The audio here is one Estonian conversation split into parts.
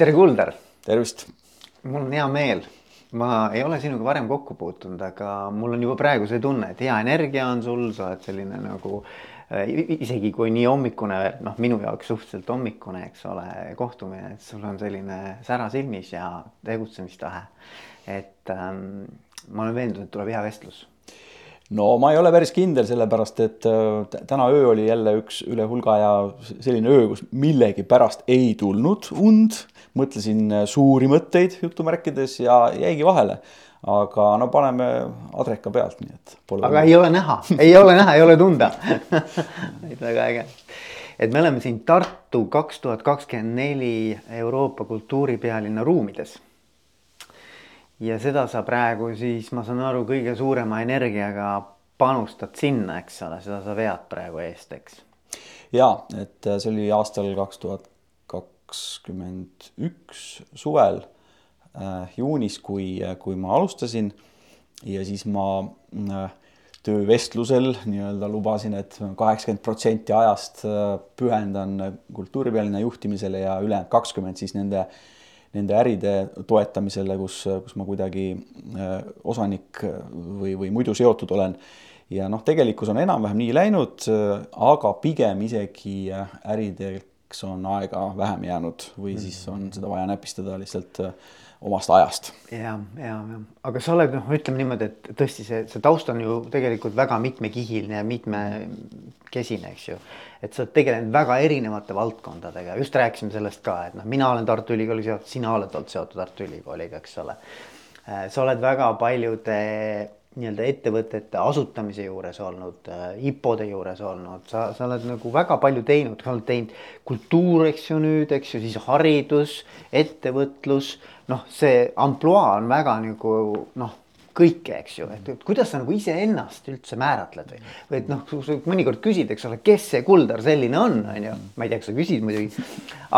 tere, Kuldar. tervist. mul on hea meel. ma ei ole sinuga varem kokku puutunud, aga mul on juba praegu see tunne, et hea energia on sul, sa oled selline nagu äh, isegi kui nii hommikune, noh, minu jaoks suhteliselt hommikune, eks ole, kohtumine, et sul on selline sära silmis ja tegutsemistahe. et ähm, ma olen veendunud, et tuleb hea vestlus no ma ei ole päris kindel, sellepärast et äh, täna öö oli jälle üks üle hulga ja selline öö, kus millegipärast ei tulnud und. mõtlesin äh, suuri mõtteid jutumärkides ja jäigi vahele. aga no paneme adreka pealt, nii et. aga ei ole näha, ei ole näha, ei ole tunda väga äge et me oleme siin Tartu kaks tuhat kakskümmend neli Euroopa kultuuripealinna ruumides ja seda sa praegu siis, ma saan aru, kõige suurema energiaga panustad sinna, eks ole, seda sa vead praegu eest, eks? ja, et äh, see oli aastal kaks tuhat kakskümmend üks suvel äh, juunis, kui, äh, kui ma alustasin ja siis ma äh, töövestlusel nii-öelda lubasin et, et kaheksakümmend protsenti ajast äh, pühendan kultuuripealinna juhtimisele ja ülejäänud kakskümmend siis nende äh, nende äride toetamisele, kus, kus ma kuidagi äh, osanik või, või muidu seotud olen. ja noh, tegelikkus on enam-vähem nii läinud, aga pigem isegi ärideks on aega vähem jäänud või siis on seda vaja näpistada lihtsalt äh, omast ajast. ja, ja, ja aga sa oled noh, ütleme niimoodi, et tõesti see, see taust on ju tegelikult väga mitmekihiline ja mitmekesine, eks ju. et sa oled tegelenud väga erinevate valdkondadega, just rääkisime sellest ka, et noh, mina olen Tartu Ülikooliga seotud, sina oled olnud seotud Tartu Ülikooliga, eks ole. Äh, sa oled väga paljude nii-öelda ettevõtete asutamise juures olnud äh,, IPO-de juures olnud, sa, sa oled nagu väga palju teinud, sa oled teinud kultuur, eks ju nüüd, eks ju, siis haridus, ettevõtlus. Noh, see ampluaa on väga nagu noh, kõike, eks ju, et, kuidas sa nagu iseennast üldse määratled või, või et noh, mõnikord küsid, eks ole, kes see Kuldar selline on, on ju, ma ei tea, kas sa küsid muidugi.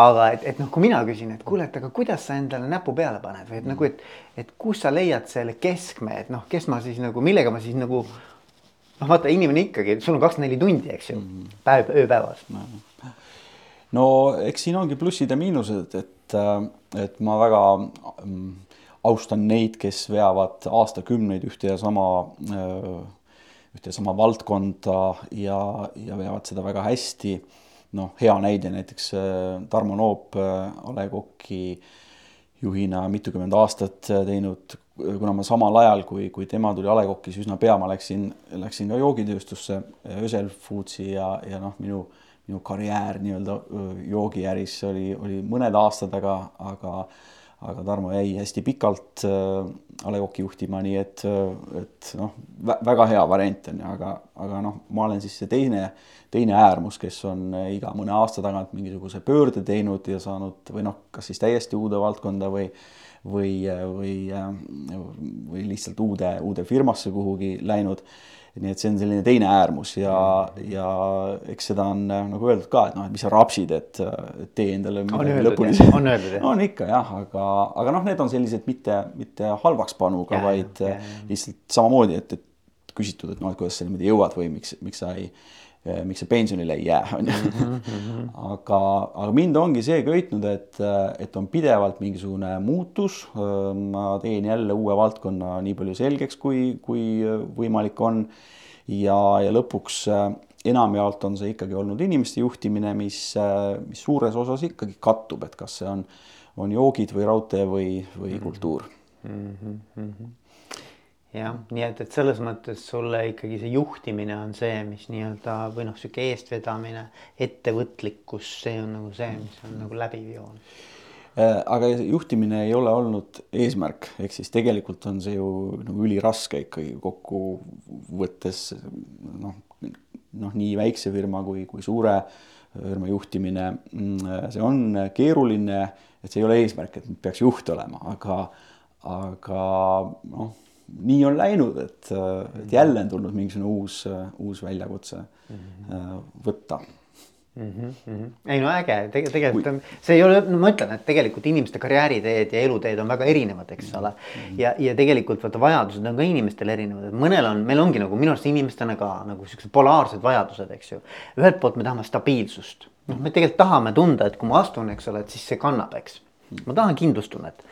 aga et, et noh, kui mina küsin, et kuule, et aga kuidas sa endale näpu peale paned või et nagu, et, et kus sa leiad selle keskme, et noh, kes ma siis nagu, millega ma siis nagu noh, vaata inimene ikkagi, sul on kakskümmend neli tundi, eks ju, mhm. päev, ööpäevas no no eks siin ongi plussid ja miinused, et, et ma väga mm, austan neid, kes veavad aastakümneid ühte ja sama, ühte ja sama valdkonda ja, ja veavad seda väga hästi. noh, hea näide näiteks Tarmo Noop, A Le Coq'i juhina mitukümmend aastat teinud, kuna ma samal ajal, kui, kui tema tuli A Le Coq'is üsna pea, ma läksin, läksin ka joogitööstusse, Ösel Foodsi ja, ja noh, minu minu karjäär nii-öelda joogiäris oli, oli mõned aastad, aga, aga aga Tarmo jäi hästi pikalt äh, A Le Coq'i juhtima, nii et, äh, et noh, väga hea variant on ju, aga, aga noh, ma olen siis see teine, teine äärmus, kes on äh, iga mõne aasta tagant mingisuguse pöörde teinud ja saanud või noh, kas siis täiesti uude valdkonda või või, või, või lihtsalt uude, uude firmasse kuhugi läinud nii et see on selline teine äärmus ja, ja eks seda on nagu öeldud ka, et noh, et mis sa rapsid, et tee endale lõpuni. on öeldud jah? on ikka jah, aga, aga noh, need on sellised mitte, mitte halvaks panuga, vaid ja, ja. lihtsalt samamoodi, et, et küsitud, et noh, et kuidas sa niimoodi jõuad või miks, miks sa ei miks sa pensionile ei jää, on ju. Aga, aga mind ongi see köitnud, et, et on pidevalt mingisugune muutus. ma teen jälle uue valdkonna nii palju selgeks, kui, kui võimalik on. ja, ja lõpuks enamjaolt on see ikkagi olnud inimeste juhtimine, mis, mis suures osas ikkagi kattub, et kas see on, on joogid või raudtee või, või mhm. kultuur mm. -hmm jah, nii et, et selles mõttes sulle ikkagi see juhtimine on see, mis nii-öelda või noh, sihuke eestvedamine, ettevõtlikkus, see on nagu see, mis on nagu läbiv joon. Äh, aga juhtimine ei ole olnud eesmärk, ehk siis tegelikult on see ju nagu üliraske ikkagi kokkuvõttes noh, noh, nii väikse firma kui, kui suure firma juhtimine, mm, see on keeruline, et see ei ole eesmärk, et peaks juht olema, aga, aga noh nii on läinud, et, et jälle on tulnud mingisugune uus, uus väljakutse mm -hmm. võtta mm. -hmm. ei no äge Teg, tegelikult on, see ei ole, no ma ütlen, et tegelikult inimeste karjääriteed ja eluteed on väga erinevad, eks ole mm. -hmm. ja, ja tegelikult vaata vajadused on ka inimestel erinevad, et mõnel on, meil ongi nagu minu arust inimestena ka nagu siuksed polaarsed vajadused, eks ju. ühelt poolt me tahame stabiilsust, noh, me tegelikult tahame tunda, et kui ma astun, eks ole, et siis see kannab, eks ma tahan kindlustunnet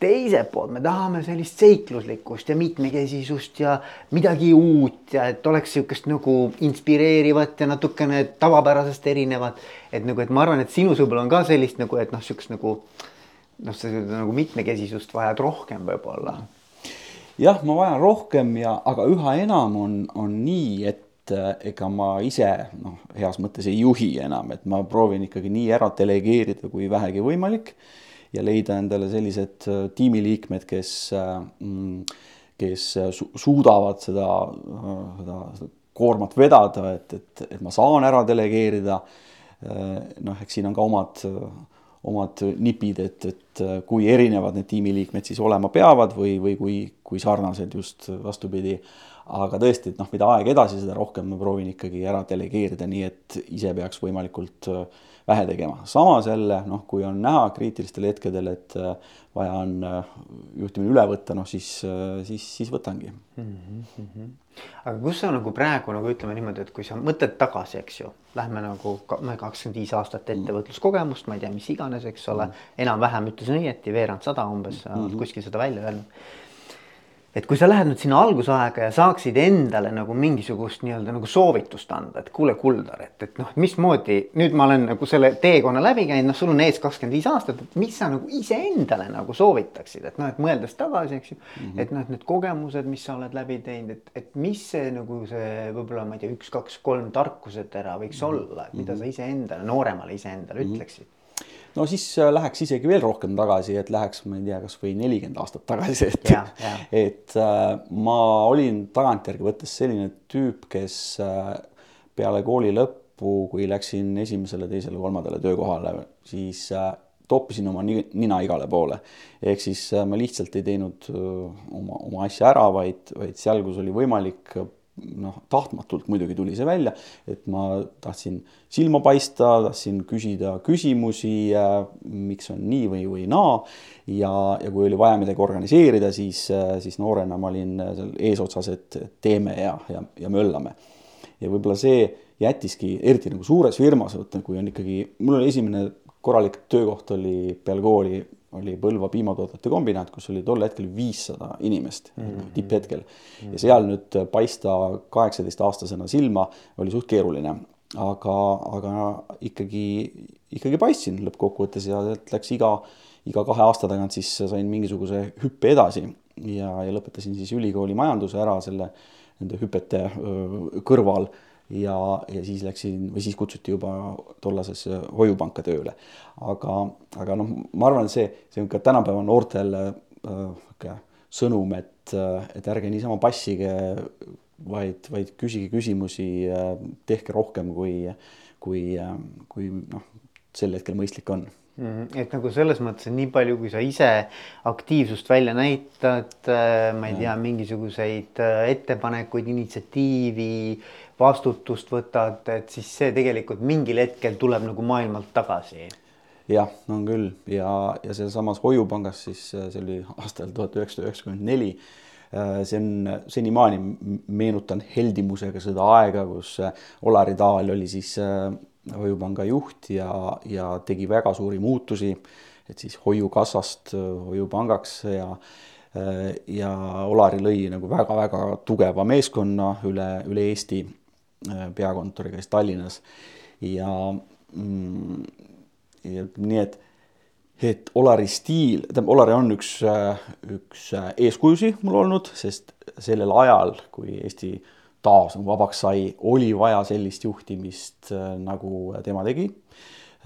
teiselt poolt me tahame sellist seikluslikkust ja mitmekesisust ja midagi uut ja et oleks sihukest nagu inspireerivat ja natukene tavapärasest erinevat. et nagu, et ma arvan, et sinus võib-olla on ka sellist nagu, et noh, sihukest nagu noh, seda nagu mitmekesisust vajad rohkem võib-olla. jah, ma vajan rohkem ja, aga üha enam on, on nii, et äh, ega ma ise noh, heas mõttes ei juhi enam, et ma proovin ikkagi nii ära delegeerida, kui vähegi võimalik ja leida endale sellised äh, tiimiliikmed, kes, äh, mm, kes äh, su suudavad seda, seda, seda koormat vedada, et, et, et ma saan ära delegeerida. noh, eks siin on ka omad, omad nipid, et, et kui erinevad need tiimiliikmed siis olema peavad või, või kui, kui sarnased just vastupidi aga tõesti, et noh, mida aeg edasi, seda rohkem ma proovin ikkagi ära delegeerida, nii et ise peaks võimalikult äh, vähe tegema. samas jälle noh, kui on näha kriitilistel hetkedel, et äh, vaja on äh, juhtimine üle võtta, noh siis, äh, siis, siis võtangi mm. -hmm. aga kus sa nagu praegu nagu ütleme niimoodi, et kui sa mõtled tagasi, eks ju, lähme nagu kakskümmend viis aastat mhm. ettevõtluskogemust, ma ei tea, mis iganes, eks ole mm -hmm., enam-vähem ütlesin õieti, veerand sada umbes mm, -hmm. kuskil seda välja öelnud et kui sa lähed nüüd sinna algusaega ja saaksid endale nagu mingisugust nii-öelda nagu soovitust anda, et kuule, Kuldar, et, et noh, mismoodi nüüd ma olen nagu selle teekonna läbi käinud, noh, sul on ees kakskümmend viis aastat, et mis sa nagu iseendale nagu soovitaksid, et noh, et mõeldes tagasi, eks ju mm, -hmm. et noh, et need kogemused, mis sa oled läbi teinud, et, et mis see nagu see võib-olla ma ei tea, üks, kaks, kolm tarkusetera võiks mm -hmm. olla, et mida sa iseendale, nooremale iseendale mm -hmm. ütleksid no siis äh, läheks isegi veel rohkem tagasi, et läheks, ma ei tea, kasvõi nelikümmend aastat tagasi, et ja, ja. et äh, ma olin tagantjärgi võttes selline tüüp, kes äh, peale kooli lõppu, kui läksin esimesele, teisele, kolmandale töökohale, siis toppisin oma nina igale poole. ehk siis ma lihtsalt ei teinud oma, oma asja ära, vaid, vaid seal, kus oli võimalik noh, tahtmatult muidugi tuli see välja, et ma tahtsin silma paista, tahtsin küsida küsimusi, miks on nii või, või naa. ja, ja kui oli vaja midagi organiseerida, siis, siis noorena ma olin seal eesotsas, et teeme ja, ja, ja möllame. ja võib-olla see jättiski, eriti nagu suures firmas, kui on ikkagi, mul oli esimene korralik töökoht oli peale kooli oli Põlva piimatoodete kombinaat, kus oli tol hetkel viissada inimest mm -hmm. tipphetkel. Ja seal nüüd paista kaheksateistaastasena silma oli suht keeruline, aga, aga ikkagi, ikkagi paistsin lõppkokkuvõttes ja sealt läks iga, iga kahe aasta tagant siis sain mingisuguse hüppe edasi. Ja, ja lõpetasin siis ülikooli majanduse ära selle nende hüpete kõrval ja, ja siis läksin või siis kutsuti juba tollasesse hoiupanka tööle. aga, aga noh, ma arvan, et see, see on ka tänapäeva noortele äh, sõnum, et, et ärge niisama passige, vaid, vaid küsige küsimusi, tehke rohkem, kui, kui, kui noh, sel hetkel mõistlik on Mhm. et nagu selles mõttes, et nii palju, kui sa ise aktiivsust välja näitad, äh, ma ei tea, mingisuguseid äh, ettepanekuid, initsiatiivi, vastutust võtad, et siis see tegelikult mingil hetkel tuleb nagu maailmalt tagasi. jah, on küll ja, ja sealsamas Hoiupangas siis äh, see oli aastal tuhat üheksasada üheksakümmend neli see on senimaani meenutan heldimusega seda aega, kus Olari Taal oli siis hoiupanga juht ja, ja tegi väga suuri muutusi, et siis hoiukassast äh, hoiupangaks ja äh, ja Olari lõi nagu väga-väga tugeva meeskonna üle, üle Eesti, äh, peakontoriga siis Tallinnas ja mm, ja nii, et et Olari stiil, tähendab, Olari on üks, üks eeskujusi mul olnud, sest sellel ajal, kui Eesti äh, taas nagu vabaks sai, oli vaja sellist juhtimist, äh, nagu tema tegi.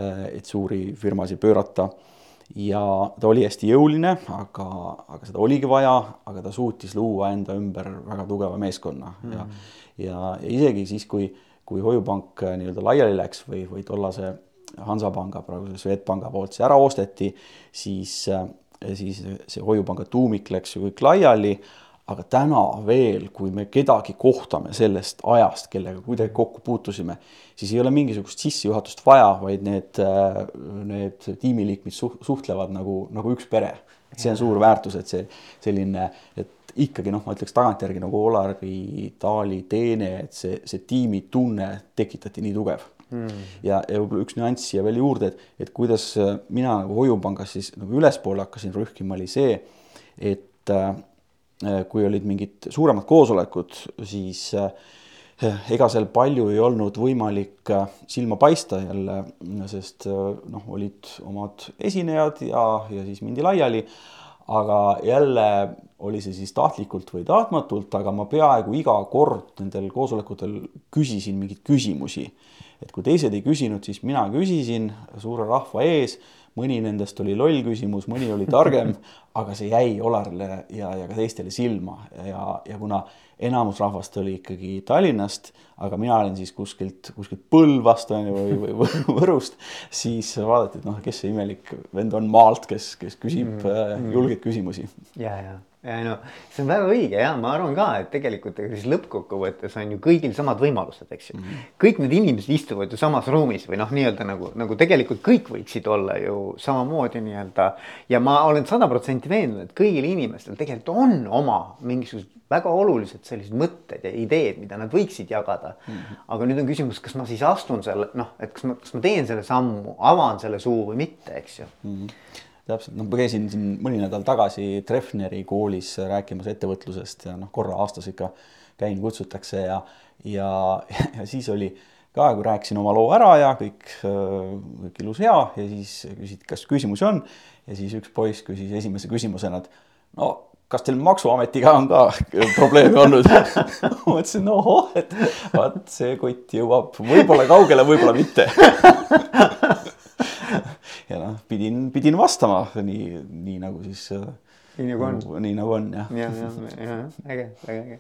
Äh, et suuri firmasid pöörata ja ta oli hästi jõuline, aga, aga seda oligi vaja, aga ta suutis luua enda ümber väga tugeva meeskonna mm. ja, ja, ja isegi siis, kui, kui Hoiupank äh, nii-öelda laiali läks või, või tollase Hansapanga, praeguse Swedbanka poolt see ära osteti, siis, siis see Hoiupanga tuumik läks ju kõik laiali aga täna veel, kui me kedagi kohtame sellest ajast, kellega kuidagi kokku puutusime, siis ei ole mingisugust sissejuhatust vaja, vaid need, need tiimiliikmed suhtlevad nagu, nagu üks pere. et see on suur väärtus, et see selline, et ikkagi noh, ma ütleks tagantjärgi nagu Olari Taali teene, et see, see tiimitunne tekitati nii tugev mm.. ja, ja võib-olla üks nüanss siia veel juurde, et, et kuidas äh, mina nagu Hoiupangas siis nagu ülespoole hakkasin rühkima, oli see, et äh, kui olid mingid suuremad koosolekud, siis äh, ega seal palju ei olnud võimalik äh, silma paista jälle, sest äh, noh, olid omad esinejad ja, ja siis mindi laiali. aga jälle oli see siis tahtlikult või tahtmatult, aga ma peaaegu iga kord nendel koosolekutel küsisin mingeid küsimusi. et kui teised ei küsinud, siis mina küsisin suure rahva ees mõni nendest oli loll küsimus, mõni oli targem, aga see jäi Olarile ja, ja ka teistele silma ja, ja kuna enamus rahvast oli ikkagi Tallinnast, aga mina olin siis kuskilt, kuskilt Põlvast on ju või, või Võrust, siis vaadati, et noh, kes see imelik vend on maalt, kes, kes küsib mm -hmm. julgeid küsimusi. ja, ja ja no see on väga õige ja ma arvan ka, et tegelikult ega siis lõppkokkuvõttes on ju kõigil samad võimalused, eks ju mm. -hmm. kõik need inimesed istuvad ju samas ruumis või noh, nii-öelda nagu, nagu tegelikult kõik võiksid olla ju samamoodi nii-öelda. ja ma olen sada protsenti veendunud, et kõigil inimestel tegelikult on oma mingisugused väga olulised sellised mõtted ja ideed, mida nad võiksid jagada mm. -hmm. aga nüüd on küsimus, kas ma siis astun selle noh, et kas ma, kas ma teen selle sammu, avan selle suu või mitte, eks ju mm. -hmm täpselt, noh, käisin siin mõni nädal tagasi Treffneri koolis rääkimas ettevõtlusest ja noh, korra aastas ikka käin, kutsutakse ja, ja, ja siis oli ka, kui rääkisin oma loo ära ja kõik, kõik ilus hea ja siis küsiti, kas küsimusi on. ja siis üks poiss küsis esimese küsimusena, et no kas teil maksuametiga on ka probleeme olnud mõtlesin, ohoh, et vaat see kott jõuab võib-olla kaugele, võib-olla mitte ja noh, pidin, pidin vastama nii, nii nagu siis. Äh, nii nagu on. nii nagu on jah. ja, ja, ja äge, väga äge.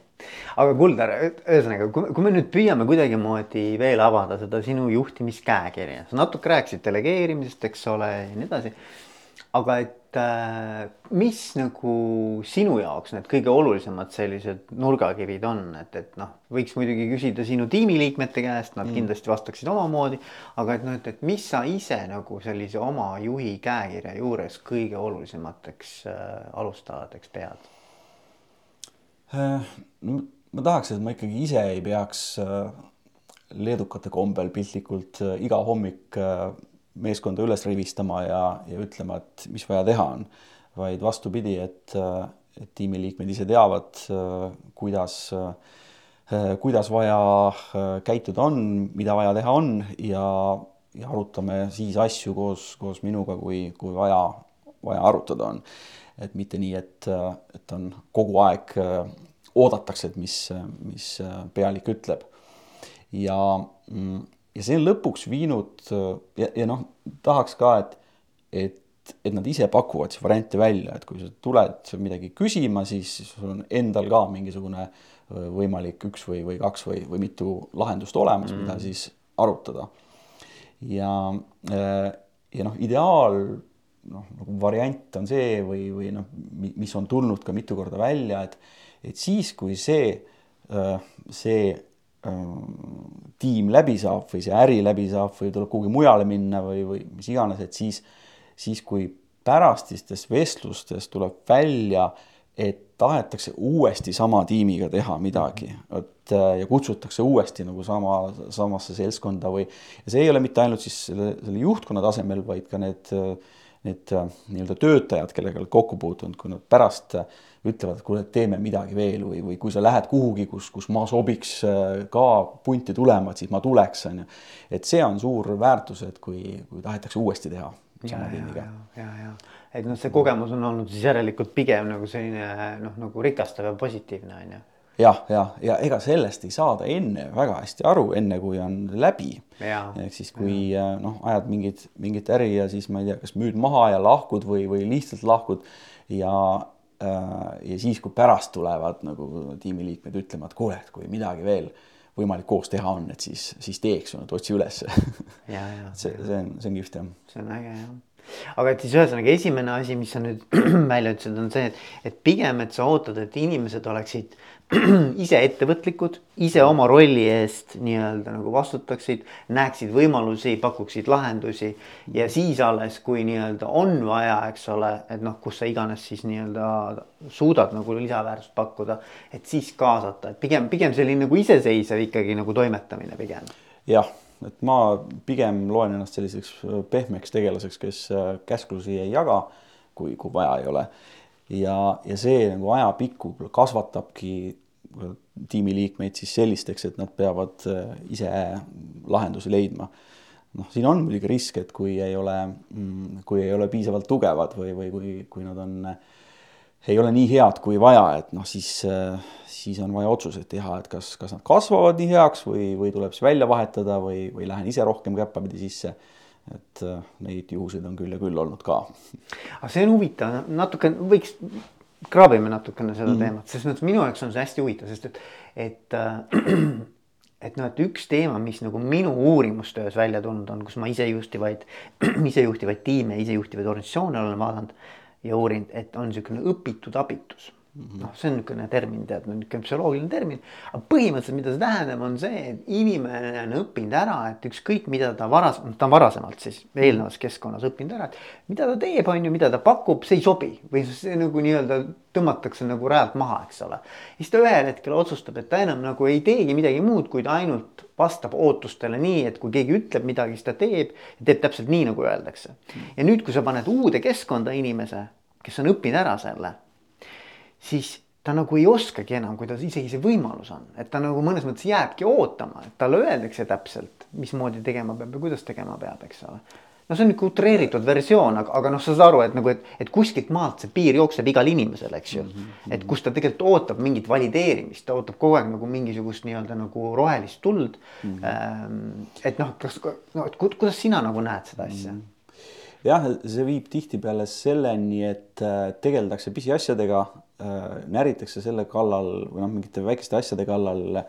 aga Kuldar, ühesõnaga, kui, me nüüd püüame kuidagimoodi veel avada seda sinu juhtimiskäekirja, sa natuke rääkisid delegeerimisest, eks ole, ja nii edasi. aga et mis nagu sinu jaoks need kõige olulisemad sellised nurgakivid on, et, et noh, võiks muidugi küsida sinu tiimiliikmete käest, nad mm. kindlasti vastaksid omamoodi. aga et noh, et, et mis sa ise nagu sellise oma juhi käekirja juures kõige olulisemateks äh, alustaladeks pead äh,? no ma tahaks, et ma ikkagi ise ei peaks äh, leedukate kombel piltlikult äh, iga hommik äh, meeskonda üles rivistama ja, ja ütlema, et mis vaja teha on, vaid vastupidi, et, et tiimiliikmed ise teavad, kuidas, kuidas vaja käituda on, mida vaja teha on ja, ja arutame siis asju koos, koos minuga, kui, kui vaja, vaja arutada on. et mitte nii, et, et on kogu aeg oodatakse, et mis, mis pealik ütleb. ja mm, ja see on lõpuks viinud ja, ja noh, tahaks ka, et, et, et nad ise pakuvad siis variante välja, et kui sa tuled midagi küsima, siis sul on endal ka mingisugune võimalik üks või, või kaks või, või mitu lahendust olemas mm, -hmm. mida siis arutada. ja, ja noh, ideaal noh, nagu variant on see või, või noh, mis on tulnud ka mitu korda välja, et, et siis, kui see, see tiim läbi saab või see äri läbi saab või tuleb kuhugi mujale minna või, või mis iganes, et siis, siis kui pärastistes vestlustes tuleb välja, et tahetakse uuesti sama tiimiga teha midagi, et ja kutsutakse uuesti nagu sama, samasse seltskonda või ja see ei ole mitte ainult siis selle, selle juhtkonna tasemel, vaid ka need, need nii-öelda töötajad, kellega oled kokku puutunud, kui nad pärast äh, ütlevad, et kuule, teeme midagi veel või, või kui sa lähed kuhugi, kus, kus ma sobiks äh, ka punti tulema, et siis ma tuleks, on ju. et see on suur väärtus, et kui, kui tahetakse uuesti teha sama tiimiga. ja, ja, ja, et noh, see kogemus on olnud siis järelikult pigem nagu selline noh, nagu rikastav ja positiivne on ju jah, ja, ja ega sellest ei saada enne väga hästi aru, enne kui on läbi. ehk siis, kui äh, noh, ajad mingit, mingit äri ja siis ma ei tea, kas müüd maha ja lahkud või, või lihtsalt lahkud ja, Äh, ja siis, kui pärast tulevad nagu tiimiliikmed ütlema, et kuule, et kui midagi veel võimalik koos teha on, et siis, siis teeks, et otsi ülesse. see, see on, see on kihvt jah. see on äge jah aga et siis ühesõnaga esimene asi, mis sa nüüd välja ütlesid, on see, et, et pigem, et sa ootad, et inimesed oleksid ise ettevõtlikud, ise oma rolli eest nii-öelda nagu vastutaksid, näeksid võimalusi, pakuksid lahendusi. Ja siis alles, kui nii-öelda on vaja, eks ole, et noh, kus sa iganes siis nii-öelda suudad nagu lisaväärtust pakkuda, et siis kaasata, et pigem, pigem selline nagu iseseisev ikkagi nagu toimetamine pigem. jah, et ma pigem loen ennast selliseks pehmeks tegelaseks, kes käsklusi ei jaga, kui, kui vaja ei ole. ja, ja see nagu ajapikku kasvatabki tiimiliikmeid siis sellisteks, et nad peavad ise lahendusi leidma noh, siin on muidugi risk, et kui ei ole, mm, kui ei ole piisavalt tugevad või, või kui, kui nad on, ei ole nii head kui vaja, et noh, siis, siis on vaja otsuseid teha, et kas, kas nad kasvavad nii heaks või, või tuleb siis välja vahetada või, või lähen ise rohkem käppapidi sisse. et neid juhuseid on küll ja küll olnud ka. aga see on huvitav, natuke võiks, kraabime natukene seda mm. teemat, selles mõttes minu jaoks on see hästi huvitav, sest et, et äh, et noh, et üks teema, mis nagu minu uurimustöös välja tulnud on, kus ma isejuhtivaid, isejuhtivaid tiime, isejuhtivaid organisatsioone olen vaadanud ja uurinud, et on niisugune õpitud abitus. Noh, see on niisugune termin, tead, niisugune psühholoogiline termin, aga põhimõtteliselt, mida see tähendab, on see, et inimene on õppinud ära, et ükskõik, mida ta varas-, ta on varasemalt siis eelnevas keskkonnas õppinud ära, et mida ta teeb, on ju, mida ta pakub, see ei sobi või see nagu nii-öelda tõmmatakse nagu rajalt maha, eks ole. siis ta ühel hetkel otsustab, et ta enam nagu ei teegi midagi muud, kui ta ainult vastab ootustele nii, et kui keegi ütleb midagi, siis ta teeb teeb täpselt nii, nagu öeldakse. ja nüüd, kui sa paned uude keskkonda inimese, kes on õppinud ära selle siis ta nagu ei oskagi enam, kuidas isegi see võimalus on, et ta nagu mõnes mõttes jääbki ootama, et talle öeldakse täpselt, mismoodi tegema peab ja kuidas tegema peab, eks ole. no see on nihuke utreeritud versioon, aga, aga noh, sa saad aru, et nagu, et, et kuskilt maalt see piir jookseb igal inimesel, eks ju mm. -hmm. et kus ta tegelikult ootab mingit valideerimist, ta ootab kogu aeg nagu mingisugust nii-öelda nagu rohelist tuld mm. -hmm. et noh, kas, no et kuidas sina nagu näed seda asja mm? -hmm jah, see viib tihtipeale selleni, et äh, tegeldakse pisiasjadega, näritakse selle kallal või noh, mingite väikeste asjade kallal äh,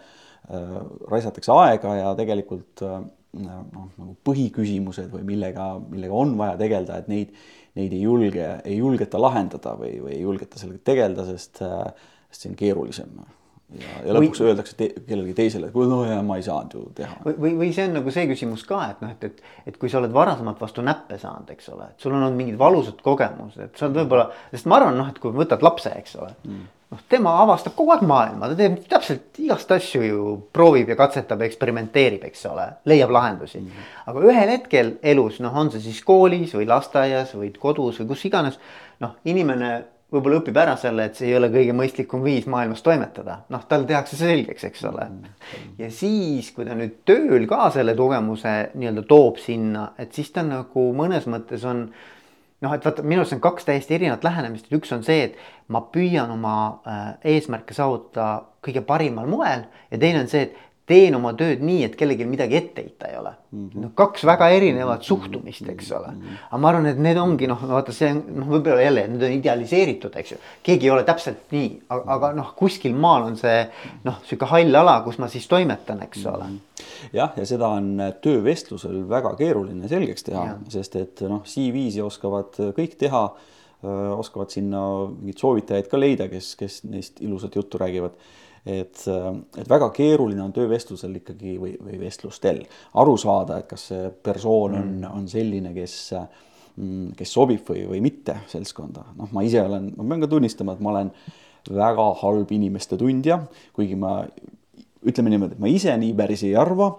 raisatakse aega ja tegelikult noh, nagu põhiküsimused või millega, millega on vaja tegeleda, et neid, neid ei julge, ei julgeta lahendada või, või ei julgeta sellega tegeleda, sest, sest see on keerulisem ja, ja lõpuks või, öeldakse te, kellelegi teisele, et no ja ma ei saanud ju teha. või, või, see on nagu see küsimus ka, et noh, et, et, et kui sa oled varasemalt vastu näppe saanud, eks ole, et sul on olnud mingid valusad kogemused, et sa oled võib-olla, sest ma arvan, noh, et kui võtad lapse, eks ole mm., noh, tema avastab kogu aeg maailma, ta teeb täpselt igast asju ju, proovib ja katsetab eksperimenteerib, eks ole, leiab lahendusi mm.. aga ühel hetkel elus, noh, on see siis koolis või lasteaias või kodus või kus iganes, noh, inimene võib-olla õpib ära selle, et see ei ole kõige mõistlikum viis maailmas toimetada, noh, talle tehakse see selgeks, eks ole. ja siis, kui ta nüüd tööl ka selle kogemuse nii-öelda toob sinna, et siis ta nagu mõnes mõttes on noh, et vaata, minu arust on kaks täiesti erinevat lähenemist, et üks on see, et ma püüan oma äh, eesmärke saavutada kõige parimal moel ja teine on see, et teen oma tööd nii, et kellelgi midagi ette heita ei ole mm. -hmm. no kaks väga erinevat suhtumist, eks ole. Mhm. aga ma arvan, et need ongi noh, vaata see on noh, võib-olla jälle need on idealiseeritud, eks ju. keegi ei ole täpselt nii, aga, noh, kuskil maal on see noh, sihuke hall ala, kus ma siis toimetan, eks ole. Mhm. jah, ja seda on töövestlusel väga keeruline selgeks teha, sest et noh, CV-si oskavad kõik teha oskavad sinna mingeid soovitajaid ka leida, kes, kes neist ilusat juttu räägivad et, et väga keeruline on töövestlusel ikkagi või, või vestlustel aru saada, et kas see persoon on mm., on selline, kes mm, kes sobib või, või mitte seltskonda. noh, ma ise olen, ma pean ka tunnistama, et ma olen väga halb inimeste tundja, kuigi ma ütleme niimoodi, et ma ise nii päris ei arva,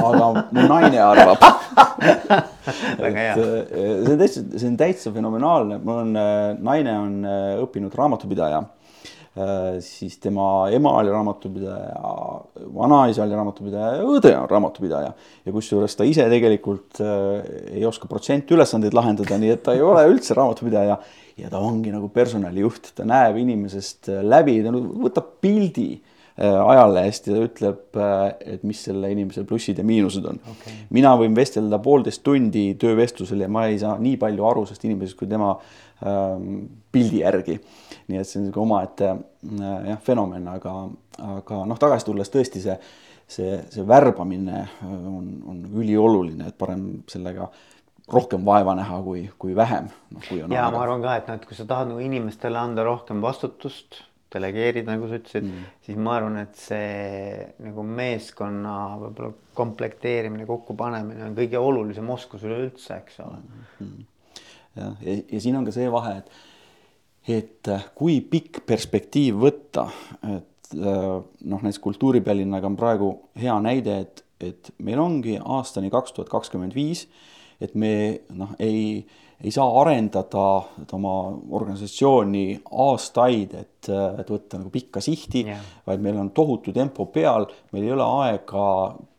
aga mu naine arvab väga hea. see on täitsa, see on täitsa fenomenaalne, mul on, naine on õppinud raamatupidaja siis tema ema oli raamatupidaja, vanaisa oli raamatupidaja ja õde on raamatupidaja. ja kusjuures ta ise tegelikult äh, ei oska protsentülesandeid lahendada, nii et ta ei ole üldse raamatupidaja. ja ta ongi nagu personalijuht, ta näeb inimesest äh, läbi, ta võtab pildi ajalehest ja ütleb, et mis selle inimese plussid ja miinused on okay.. mina võin vestelda poolteist tundi töövestlusel ja ma ei saa nii palju aru sellest inimesest kui tema ähm, pildi järgi nii et see on niisugune omaette äh, jah, fenomen, aga, aga noh, tagasi tulles tõesti see, see, see värbamine äh, on, on ülioluline, et parem sellega rohkem vaeva näha, kui, kui vähem no,. ja ma arvan ka, et noh, et kui sa tahad nagu inimestele anda rohkem vastutust, delegeerida, nagu sa ütlesid mm., siis ma arvan, et see nagu meeskonna võib-olla komplekteerimine, kokkupanemine on kõige olulisem oskus üleüldse, eks ole mm. -hmm. jah, ja, ja siin on ka see vahe, et et äh, kui pikk perspektiiv võtta, et äh, noh, näiteks kultuuripealinnaga on praegu hea näide, et, et meil ongi aastani kaks tuhat kakskümmend viis, et me noh, ei, ei saa arendada oma organisatsiooni aastaid, et, et võtta nagu pikka sihti yeah., vaid meil on tohutu tempo peal, meil ei ole aega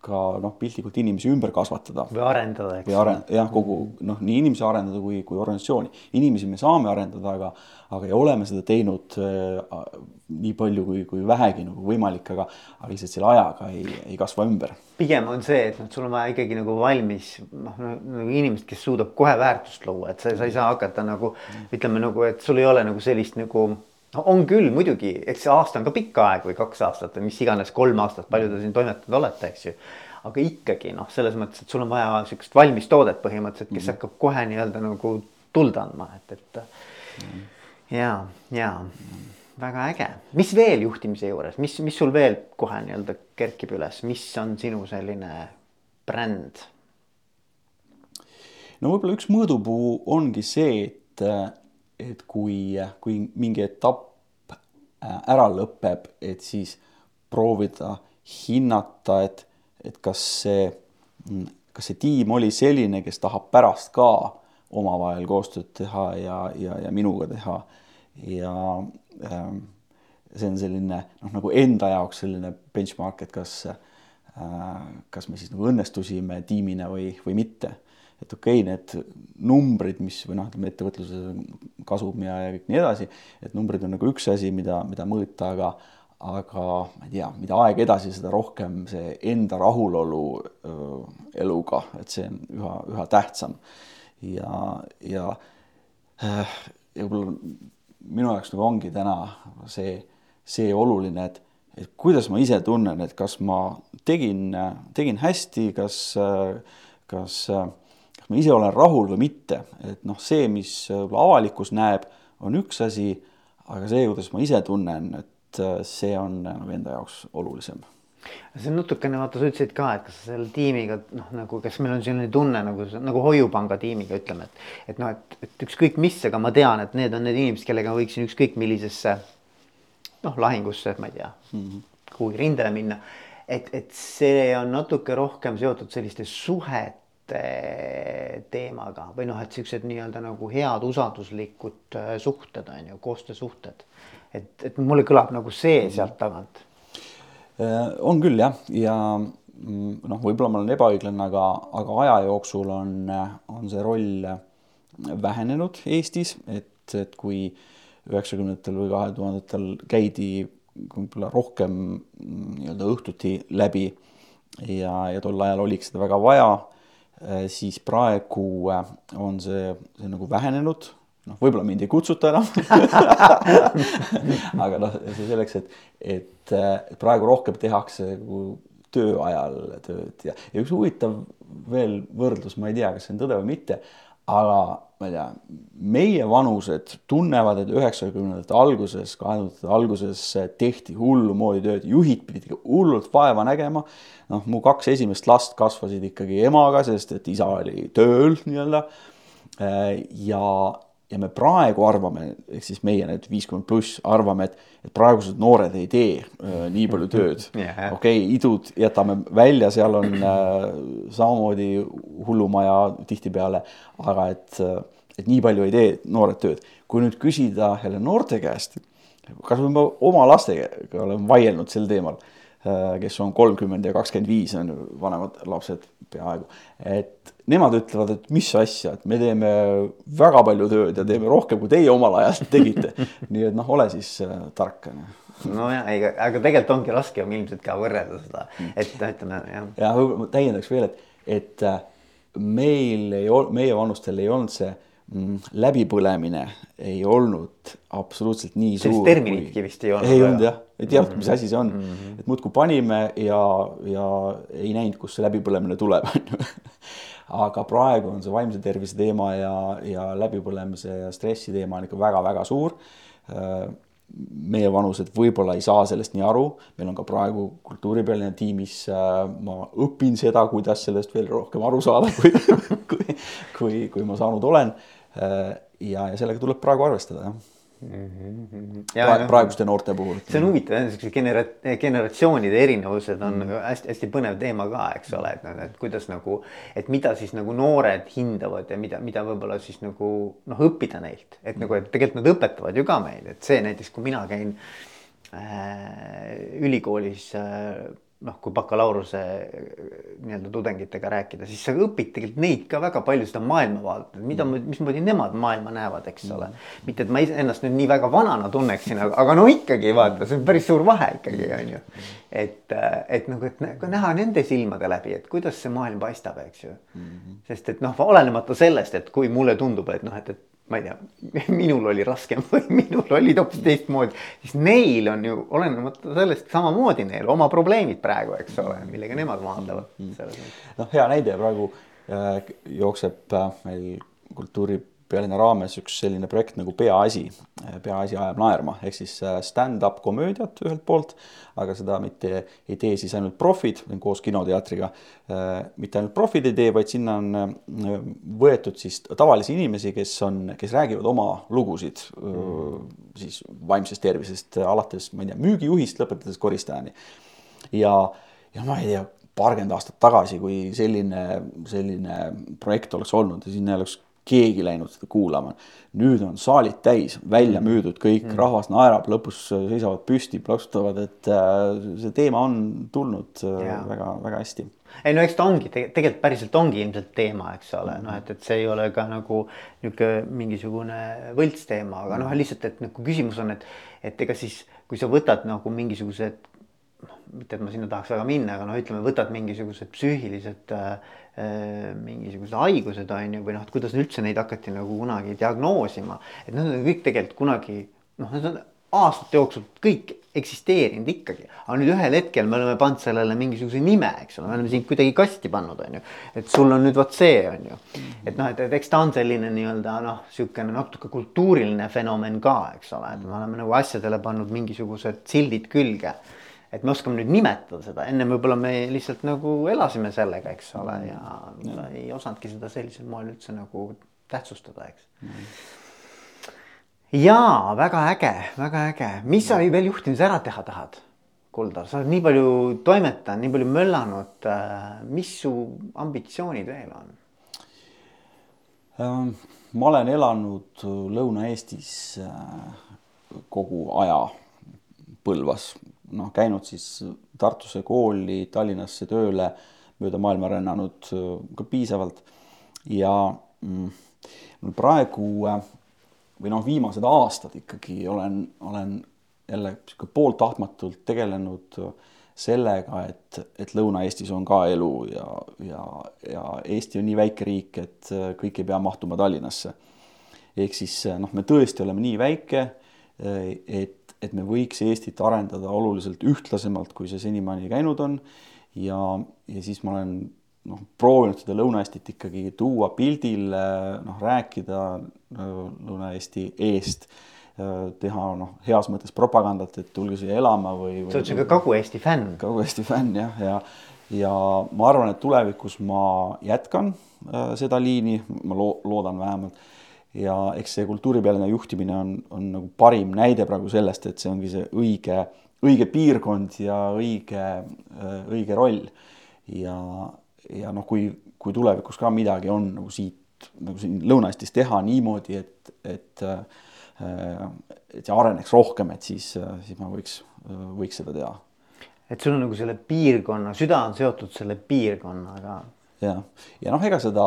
ka noh, piltlikult inimesi ümber kasvatada. või arendada, eks. või aren-, jah, kogu noh, nii inimesi arendada kui, kui organisatsiooni. inimesi me saame arendada, aga, aga ja oleme seda teinud äh, nii palju kui, kui vähegi nagu võimalik, aga, aga lihtsalt selle ajaga ei, ei kasva ümber. pigem on see, et noh, sul on vaja ikkagi nagu valmis noh, nagu inimest, kes suudab kohe väärtust luua, et sa, sa ei saa hakata nagu ütleme nagu, et sul ei ole nagu sellist nagu no on küll muidugi, eks see aasta on ka pikk aeg või kaks aastat või mis iganes, kolm aastat, palju te siin toimetanud olete, eks ju. aga ikkagi noh, selles mõttes, et sul on vaja sihukest valmis toodet põhimõtteliselt, kes mm -hmm. hakkab kohe nii-öelda nagu tuld andma, et, et mm -hmm. ja, ja väga äge, mis veel juhtimise juures, mis, mis sul veel kohe nii-öelda kerkib üles, mis on sinu selline bränd? No võib-olla üks mõõdupuu ongi see, et et kui, kui mingi etapp äh, ära lõpeb, et siis proovida hinnata, et, et kas see, mm, kas see tiim oli selline, kes tahab pärast ka omavahel koostööd teha ja, ja, ja minuga teha. ja ähm, see on selline noh, nagu enda jaoks selline benchmark, et kas äh,, kas me siis nagu õnnestusime tiimina või, või mitte et okei okay,, need numbrid, mis või noh, ütleme ettevõtluse kasum ja, ja kõik nii edasi, et numbrid on nagu üks asi, mida, mida mõõta, aga aga ma ei tea, mida aeg edasi, seda rohkem see enda rahulolu öö, eluga, et see on üha, üha tähtsam. ja, ja äh, ja võib-olla minu jaoks nagu ongi täna see, see oluline, et, et kuidas ma ise tunnen, et kas ma tegin, tegin hästi, kas, kas äh, kas ma ise olen rahul või mitte, et noh, see, mis avalikkus näeb, on üks asi, aga see, kuidas ma ise tunnen, et äh, see on nagu enda jaoks olulisem see on natukene, vaata, sa ütlesid ka, et kas selle tiimiga noh, nagu kas meil on selline tunne nagu, nagu Hoiupanga tiimiga ütleme, et, et noh, et, et ükskõik mis, aga ma tean, et need on need inimesed, kellega ma võiksin ükskõik millisesse noh, lahingusse, ma ei tea mm -hmm., kuhugi rindele minna. et, et see on natuke rohkem seotud selliste suhete teemaga või noh, et siuksed nii-öelda nagu head usalduslikud äh, suhted on ju, koostöösuhted. et, et mulle kõlab nagu see mhm. sealt tagant. Äh, on küll jah, ja mm, noh, võib-olla ma olen ebaõiglane, aga, aga aja jooksul on, on see roll vähenenud Eestis, et, et kui üheksakümnendatel või kahe tuhandetel käidi võib-olla rohkem mm, nii-öelda õhtuti läbi ja, ja tol ajal oligi seda väga vaja siis praegu äh, on see, see nagu vähenenud, noh, võib-olla mind ei kutsuta enam. Aga noh, see selleks, et, et äh, praegu rohkem tehakse nagu töö ajal tööd ja, ja üks huvitav veel võrdlus, ma ei tea, kas see on tõde või mitte, aga ma ei tea, meie vanused tunnevad, et üheksakümnendate alguses, kahe tuhandete alguses tehti hullumoodi tööd, juhid pidid hullult vaeva nägema. noh, mu kaks esimest last kasvasid ikkagi emaga, sest et isa oli tööl nii-öelda. ja, ja me praegu arvame, ehk siis meie need viiskümmend pluss arvame, et, et praegused noored ei tee äh, nii palju tööd okei idud jätame välja, seal on äh, samamoodi hullumaja tihtipeale, aga et, et nii palju ei tee noored tööd. kui nüüd küsida jälle noorte käest, kas ma oma lastega olen vaielnud sel teemal äh,, kes on kolmkümmend ja kakskümmend viis on vanemad lapsed peaaegu, et nemad ütlevad, et mis asja, et me teeme väga palju tööd ja teeme rohkem, kui teie omal ajal tegite. nii et noh, ole siis äh, tark on ju nojah, ei, aga tegelikult ongi raske ju ilmselt ka võrrelda seda, et ütleme jah. ja täiendaks veel, et, et äh, meil ei olnud, meie vanustel ei olnud see läbipõlemine ei olnud absoluutselt nii suur. sellist terminitki kui... vist ei olnud. ei olnud jah, ei teadnud, mis asi see on mm, -hmm. et muudkui panime ja, ja ei näinud, kust see läbipõlemine tuleb, on ju aga praegu on see vaimse tervise teema ja, ja läbipõlemise ja stressi teema on ikka väga-väga suur. Meie vanused võib-olla ei saa sellest nii aru, meil on ka praegu kultuuripealine tiimis, ma õpin seda, kuidas sellest veel rohkem aru saada, kui, kui, kui, ma saanud olen. ja, ja sellega tuleb praegu arvestada, jah mm. -hmm. Praegu, praeguste noorte puhul. see on huvitav jah, siukse genera-, generatsioonide erinevused on mm. hästi-hästi põnev teema ka, eks ole, et, et kuidas nagu, et mida siis nagu noored hindavad ja mida, mida võib-olla siis nagu noh, õppida neilt, et nagu, et tegelikult nad õpetavad ju ka meid, et see näiteks, kui mina käin äh, ülikoolis äh, noh, kui bakalaureuse nii-öelda tudengitega rääkida, siis sa õpid tegelikult neid ka väga palju seda maailmavaadet, mida, mismoodi nemad maailma näevad, eks ole. mitte, et ma ennast nüüd nii väga vanana tunneksin, aga, no ikkagi vaata, see on päris suur vahe ikkagi on ju. et, et nagu, et näha nende silmade läbi, et kuidas see maailm paistab, eks ju. sest et noh, olenemata sellest, et kui mulle tundub, et noh, et, et ma ei tea, minul oli raskem või minul olid hoopis teistmoodi, siis neil on ju olenemata sellest samamoodi neil oma probleemid praegu, eks ole, millega nemad maadlevad. noh, hea näide praegu äh, jookseb äh, meil kultuuri pealinna raames üks selline projekt nagu Peaasi. peaasi ajab naerma ehk siis äh, stand-up komöödiat ühelt poolt, aga seda mitte ei tee siis ainult profid koos kinoteatriga. Äh, mitte ainult profid ei tee, vaid sinna on äh, võetud siis tavalisi inimesi, kes on, kes räägivad oma lugusid mm. siis vaimsest tervisest alates, ma ei tea, müügijuhist lõpetades koristajani. ja, ja ma ei tea paarkümmend aastat tagasi, kui selline, selline projekt oleks olnud ja sinna oleks keegi läinud seda kuulama. nüüd on saalid täis, välja mm. müüdud kõik mm., rahvas naerab, lõpus seisavad püsti, plaksutavad, et äh, see teema on tulnud väga-väga äh, hästi. ei no eks ta ongi tegelikult päriselt ongi ilmselt teema, eks ole, noh, et, et see ei ole ka nagu niisugune mingisugune võlts teema, aga noh, lihtsalt, et nagu küsimus on, et, et ega siis, kui sa võtad nagu mingisugused noh, mitte et ma sinna tahaks väga minna, aga noh, ütleme, võtad mingisugused psüühilised Äh, mingisugused haigused on ju, või noh, et kuidas üldse neid hakati nagu kunagi diagnoosima, et need on kõik tegelikult kunagi noh, need on aastate jooksul kõik eksisteerinud ikkagi, aga nüüd ühel hetkel me oleme pannud sellele mingisuguse nime, eks ole, me oleme sind kuidagi kasti pannud, on ju. et sul on nüüd vot see, on ju, et noh, et, et eks ta on selline nii-öelda noh, niisugune natuke kultuuriline fenomen ka, eks ole, et me oleme nagu asjadele pannud mingisugused sildid külge et me oskame nüüd nimetada seda, ennem võib-olla me lihtsalt nagu elasime sellega, eks ole, ja, ja. ei osanudki seda sellisel moel üldse nagu tähtsustada, eks mm. jaa, väga äge, väga äge, mis sa veel juhtimises ära teha tahad? Kuldar, sa oled nii palju toimetanud, nii palju möllanud. Mis su ambitsioonid veel on? Ähm, ma olen elanud Lõuna-Eestis äh, kogu aja Põlvas noh, käinud siis Tartusse kooli, Tallinnasse tööle, mööda maailma rännanud äh, ka piisavalt. ja mm, praegu äh, või noh, viimased aastad ikkagi olen, olen jälle sihuke pooltahtmatult tegelenud äh, sellega, et, et Lõuna-Eestis on ka elu ja, ja, ja Eesti on nii väike riik, et kõik ei pea mahtuma Tallinnasse. ehk siis noh, me tõesti oleme nii väike, et et me võiks Eestit arendada oluliselt ühtlasemalt, kui see senimaani käinud on. ja, ja siis ma olen noh, proovinud seda Lõuna-Eestit ikkagi tuua pildile, noh, rääkida Lõuna-Eesti eest, teha noh, heas mõttes propagandat, et tulge siia elama või, või. sa oled sihuke Kagu-Eesti fänn. Kagu-Eesti fänn jah, ja, ja, ja ma arvan, et tulevikus ma jätkan äh, seda liini, ma loo-, loodan vähemalt ja eks see kultuuripealinna juhtimine on, on nagu parim näide praegu sellest, et see ongi see õige, õige piirkond ja õige, õige roll. ja, ja noh, kui, kui tulevikus ka midagi on nagu siit nagu siin Lõuna-Eestis teha niimoodi, et, et et see areneks rohkem, et siis, siis ma võiks, võiks seda teha. et sul on nagu selle piirkonna, süda on seotud selle piirkonnaga. jah, ja noh, ega seda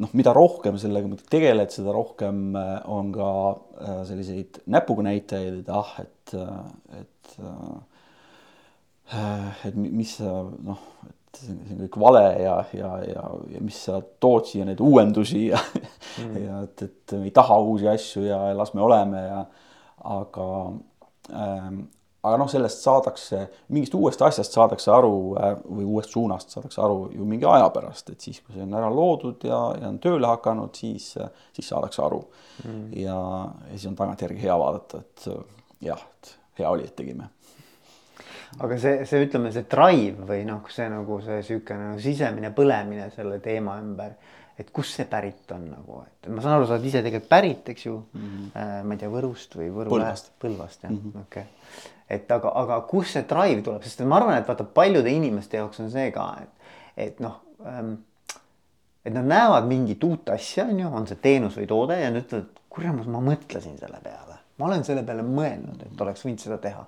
noh, mida rohkem sellega muidugi tegeled, seda rohkem äh, on ka äh, selliseid näpuga näitajaid, et ah, et, äh, et et mis sa noh, et see on kõik vale ja, ja, ja, ja mis sa tood siia neid uuendusi ja mm. ja et, et me ei taha uusi asju ja las me oleme ja aga ähm, aga noh, sellest saadakse, mingist uuest asjast saadakse aru äh, või uuest suunast saadakse aru ju mingi aja pärast, et siis, kui see on ära loodud ja, ja on tööle hakanud, siis, siis saadakse aru mm.. ja, ja siis on tagantjärgi hea vaadata, et jah, et hea oli, et tegime. aga see, see ütleme, see drive või noh, see nagu see niisugune nagu sisemine põlemine selle teema ümber et kust see pärit on nagu, et ma saan aru, sa oled ise tegelikult pärit, eks ju mm. -hmm. ma ei tea, Võrust või Võru Põlvast, Põlvast jah mm -hmm., okei okay. Et aga, aga kust see drive tuleb, sest ma arvan, et vaata paljude inimeste jaoks on see ka, et, et noh ähm, et nad näevad mingit uut asja, on ju, on see teenus või toode ja nad ütlevad, kuramus, ma mõtlesin selle peale, ma olen selle peale mõelnud, et oleks võinud seda teha.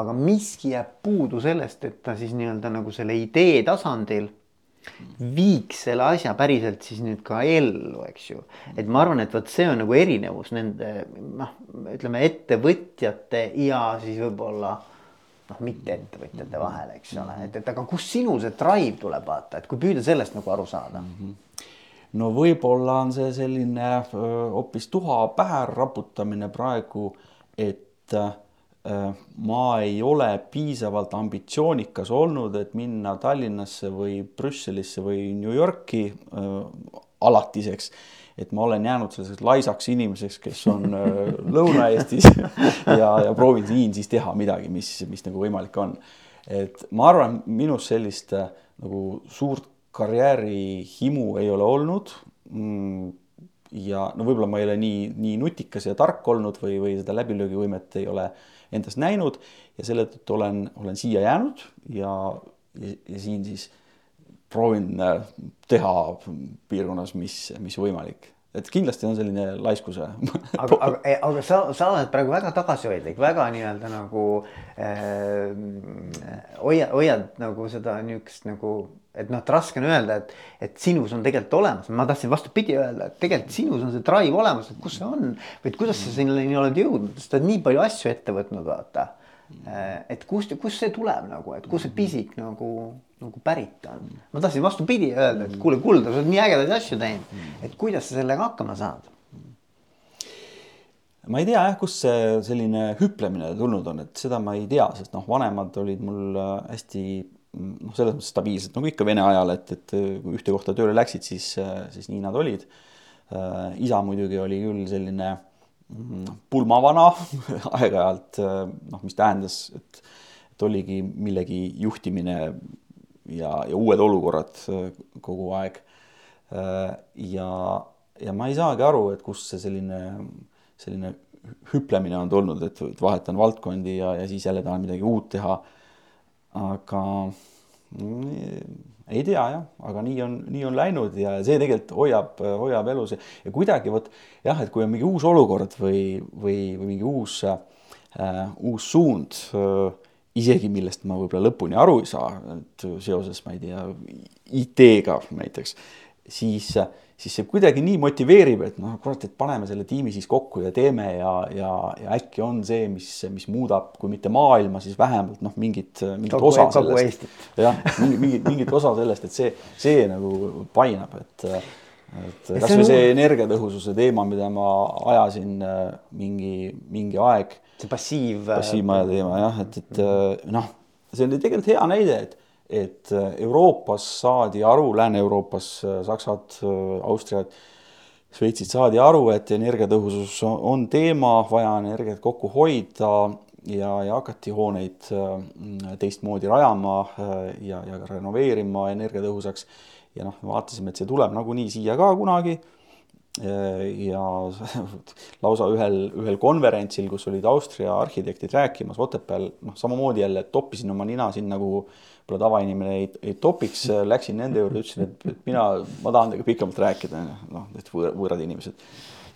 aga miski jääb puudu sellest, et ta siis nii-öelda nagu selle idee tasandil viiks selle asja päriselt siis nüüd ka ellu, eks ju. et ma arvan, et vot see on nagu erinevus nende noh, ütleme ettevõtjate ja siis võib-olla noh, mitte ettevõtjate vahel, eks ole, et, et aga kust sinul see drive tuleb, vaata, et kui püüda sellest nagu aru saada mm. -hmm no võib-olla on see selline hoopis tuha pähe raputamine praegu, et ma ei ole piisavalt ambitsioonikas olnud, et minna Tallinnasse või Brüsselisse või New Yorki alatiseks et ma olen jäänud selliseks laisaks inimeseks, kes on Lõuna-Eestis ja, ja proovin siin siis teha midagi, mis, mis nagu võimalik on. et ma arvan, minus sellist nagu suurt karjäärihimu ei ole olnud mm, ja no võib-olla ma ei ole nii, nii nutikas ja tark olnud või, või seda läbilöögivõimet ei ole endas näinud ja selle tõttu olen, olen siia jäänud ja, ja, ja siin siis proovin äh, teha piirkonnas, mis, mis võimalik. Et kindlasti on selline laiskuse aga, aga, aga sa, sa oled praegu väga tagasihoidlik, väga nii-öelda nagu äh, hoiad, hoiad nagu seda niisugust nagu et noh, et raske on öelda, et, et sinus on tegelikult olemas, ma tahtsin vastupidi öelda, et tegelikult sinus on see drive olemas, et kus see on või et kuidas sa sinnani oled jõudnud, sest sa oled nii palju asju ette võtnud, vaata. et kust, kust see tuleb nagu, et kust see pisik nagu, nagu pärit on. ma tahtsin vastupidi öelda, et kuule, Kuldar, sa oled nii ägedaid asju teinud, et kuidas sa sellega hakkama saad ma ei tea jah, kust see selline hüplemine tulnud on, et seda ma ei tea, sest noh, vanemad olid mul hästi noh, selles mõttes stabiilsed nagu ikka Vene ajal, et, et kui ühte kohta tööle läksid, siis, siis nii nad olid. Äh, isa muidugi oli küll selline mm, pulmavana aeg-ajalt, noh, mis tähendas, et, et oligi millegi juhtimine ja, ja uued olukorrad äh, kogu aeg. Äh, ja, ja ma ei saagi aru, et kust see selline, selline hüplemine on tulnud, et vahetan valdkondi ja, ja siis jälle tahan midagi uut teha aga mm, ei tea jah, aga nii on, nii on läinud ja see tegelikult hoiab, hoiab elus. Ja, kuidagi vot jah, et kui on mingi uus olukord või, või, või mingi uus äh,, uus suund äh, isegi millest ma võib-olla lõpuni aru ei saa, et seoses, ma ei tea, IT-ga näiteks, siis äh, siis see kuidagi nii motiveerib, et noh, kurat, et paneme selle tiimi siis kokku ja teeme ja, ja, ja äkki on see, mis, mis muudab, kui mitte maailma, siis vähemalt noh, mingit, mingit kogu, osa sellest. jah, mingit, mingit osa sellest, et see, see nagu painab, et et kasvõi see energiatõhususe teema, mida ma ajasin äh, mingi, mingi aeg. see passiiv. passiivmaja teema jah, et, et noh, see oli tegelikult hea näide, et et äh, Euroopas saadi aru, Lääne-Euroopas äh, Saksad, äh, Austriad, Šveitsid saadi aru, et energiatõhusus on teema, vaja energiat kokku hoida ja, ja hakati hooneid teistmoodi rajama ja, ja renoveerima energiatõhusaks. ja noh, vaatasime, et see tuleb nagunii siia ka kunagi ja lausa ühel, ühel konverentsil, kus olid Austria arhitektid rääkimas Otepääl, noh, samamoodi jälle toppisin oma nina siin nagu võib-olla tavainimene ei, ei topiks, läksin nende juurde, ütlesin, et, mina, ma tahan teiega pikemalt rääkida, noh, et võõr, võõrad inimesed.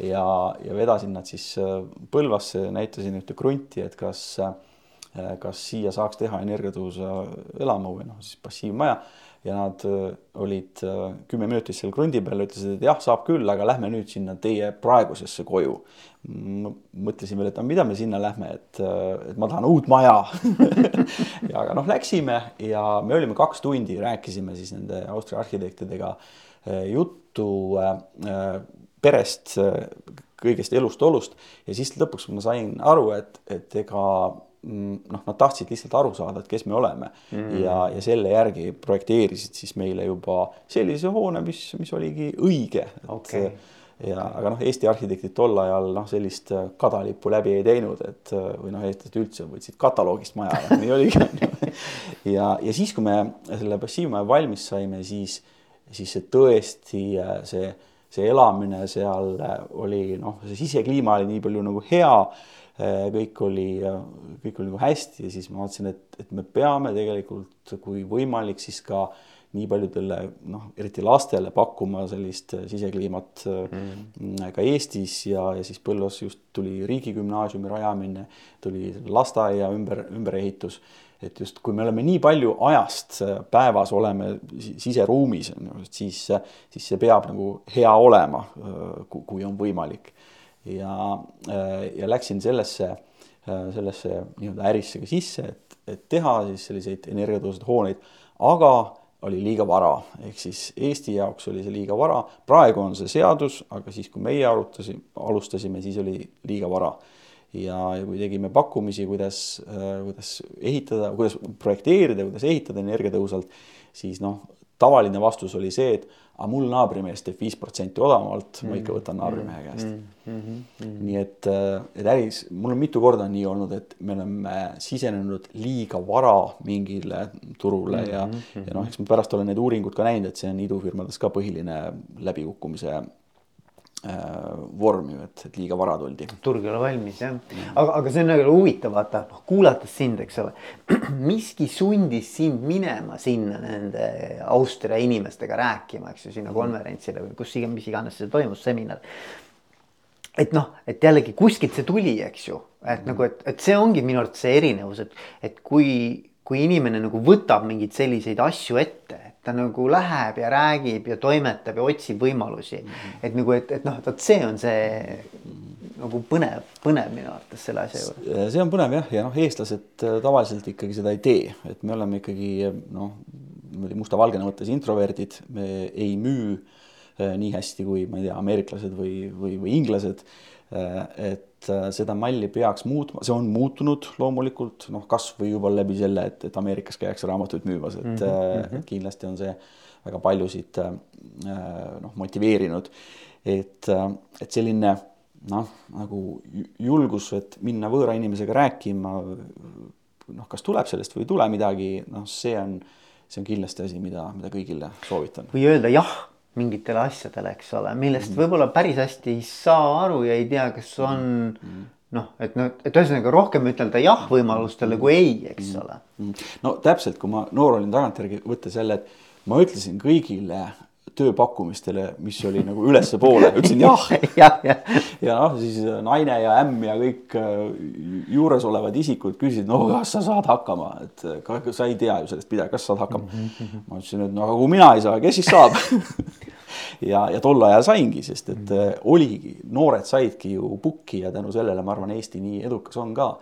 ja, ja vedasin nad siis äh, Põlvasse, näitasin ühte krunti, et kas, äh, kas siia saaks teha energiatõhusa elamu või noh, siis passiivmaja ja nad äh, olid kümme minutit seal krundi peal, ütlesid, et jah, saab küll, aga lähme nüüd sinna teie praegusesse koju. Mõtlesin veel, et no mida me sinna lähme, et, et ma tahan uut maja. Ja aga noh, läksime ja me olime kaks tundi, rääkisime siis nende Austria arhitektidega juttu äh, perest, kõigest elust-olust. Ja siis lõpuks ma sain aru, et, et ega noh, nad tahtsid lihtsalt aru saada, et kes me oleme. Mm ja, ja selle järgi projekteerisid siis meile juba sellise hoone, mis, mis oligi õige. Okay ja aga noh, Eesti arhitektid tol ajal noh, sellist äh, kadalippu läbi ei teinud, et äh, või noh, eestlased üldse võtsid kataloogist maja ja nii oligi. ja, ja siis, kui me selle passiivmaja valmis saime, siis, siis see tõesti see, see elamine seal oli noh, see sisekliima oli nii palju nagu hea kõik oli, kõik oli nagu hästi ja siis ma vaatasin, et, et me peame tegelikult, kui võimalik, siis ka nii paljudele noh, eriti lastele pakkuma sellist äh, sisekliimat mm. ka Eestis ja, ja siis Põlvas just tuli riigigümnaasiumi rajamine, tuli lasteaia ümber, ümberehitus. et just, kui me oleme nii palju ajast päevas oleme siseruumis, siis, siis see peab nagu hea olema, kui on võimalik. Ja, ja läksin sellesse, sellesse nii-öelda ärisse ka sisse, et, et teha siis selliseid energiatõhusaid hooneid, aga oli liiga vara, ehk siis Eesti jaoks oli see liiga vara, praegu on see seadus, aga siis, kui meie arutasime, alustasime, siis oli liiga vara. ja, ja kui tegime pakkumisi, kuidas äh,, kuidas ehitada, kuidas projekteerida, kuidas ehitada energiatõhusalt, siis noh, tavaline vastus oli see, et aga mul naabrimees teeb viis protsenti odavamalt mm, -hmm. ma ikka võtan naabrimehe mm, käest mm. -hmm. nii et, äh, et äris, mul on mitu korda nii olnud, et me oleme sisenenud liiga vara mingile turule mm -hmm. ja, ja noh, eks ma pärast olen need uuringud ka näinud, et see on idufirmades ka põhiline läbikukkumise Äh, vorm ju, et, et liiga vara tuldi. turg ei ole valmis jah, aga, aga see on nagu huvitav vaata, noh kuulates sind, eks ole. miski sundis sind minema sinna nende Austria inimestega rääkima, eks ju, sinna mhm. konverentsile või kus iganes, mis iganes see toimus, seminar. et noh, et jällegi kuskilt see tuli, eks ju, et mm. nagu, et, et see ongi minu arvates see erinevus, et, et kui, kui inimene nagu võtab mingeid selliseid asju ette ta nagu läheb ja räägib ja toimetab ja otsib võimalusi mm. -hmm. et nagu, et, et noh, vot see on see nagu põnev, põnev minu arvates selle asja juures. see on põnev jah, ja noh, eestlased äh, tavaliselt ikkagi seda ei tee, et me oleme ikkagi noh, niimoodi musta-valgena võttes introverdid, me ei müü äh, nii hästi kui ma ei tea, ameeriklased või, või, või inglased äh, et seda malli peaks muutma, see on muutunud loomulikult noh, kasvõi juba läbi selle, et, et Ameerikas käiakse raamatuid müümas, et mm -hmm. kindlasti on see väga paljusid noh, motiveerinud. et, et selline noh, nagu julgus, et minna võõra inimesega rääkima. noh, kas tuleb sellest või ei tule midagi, noh, see on, see on kindlasti asi, mida, mida kõigile soovitan. või öelda jah mingitele asjadele, eks ole, millest mm. võib-olla päris hästi ei saa aru ja ei tea, kas on mm. noh, et noh, et ühesõnaga rohkem ütelda jah võimalustele kui ei, eks mm. ole. no täpselt, kui ma noor olin tagantjärgi võttes jälle, et ma ütlesin kõigile tööpakkumistele, mis oli nagu ülespoole, ütlesin jah ja, ja. ja noh, siis naine ja ämm ja kõik äh, juuresolevad isikud küsisid, no kas sa saad hakkama, et ka, sa ei tea ju sellest midagi, kas saad hakkama mm. -hmm. ma ütlesin, et no aga kui mina ei saa, kes siis saab ja, ja tol ajal saingi, sest et mm -hmm. oligi, noored saidki ju pukki ja tänu sellele ma arvan, Eesti nii edukas on ka.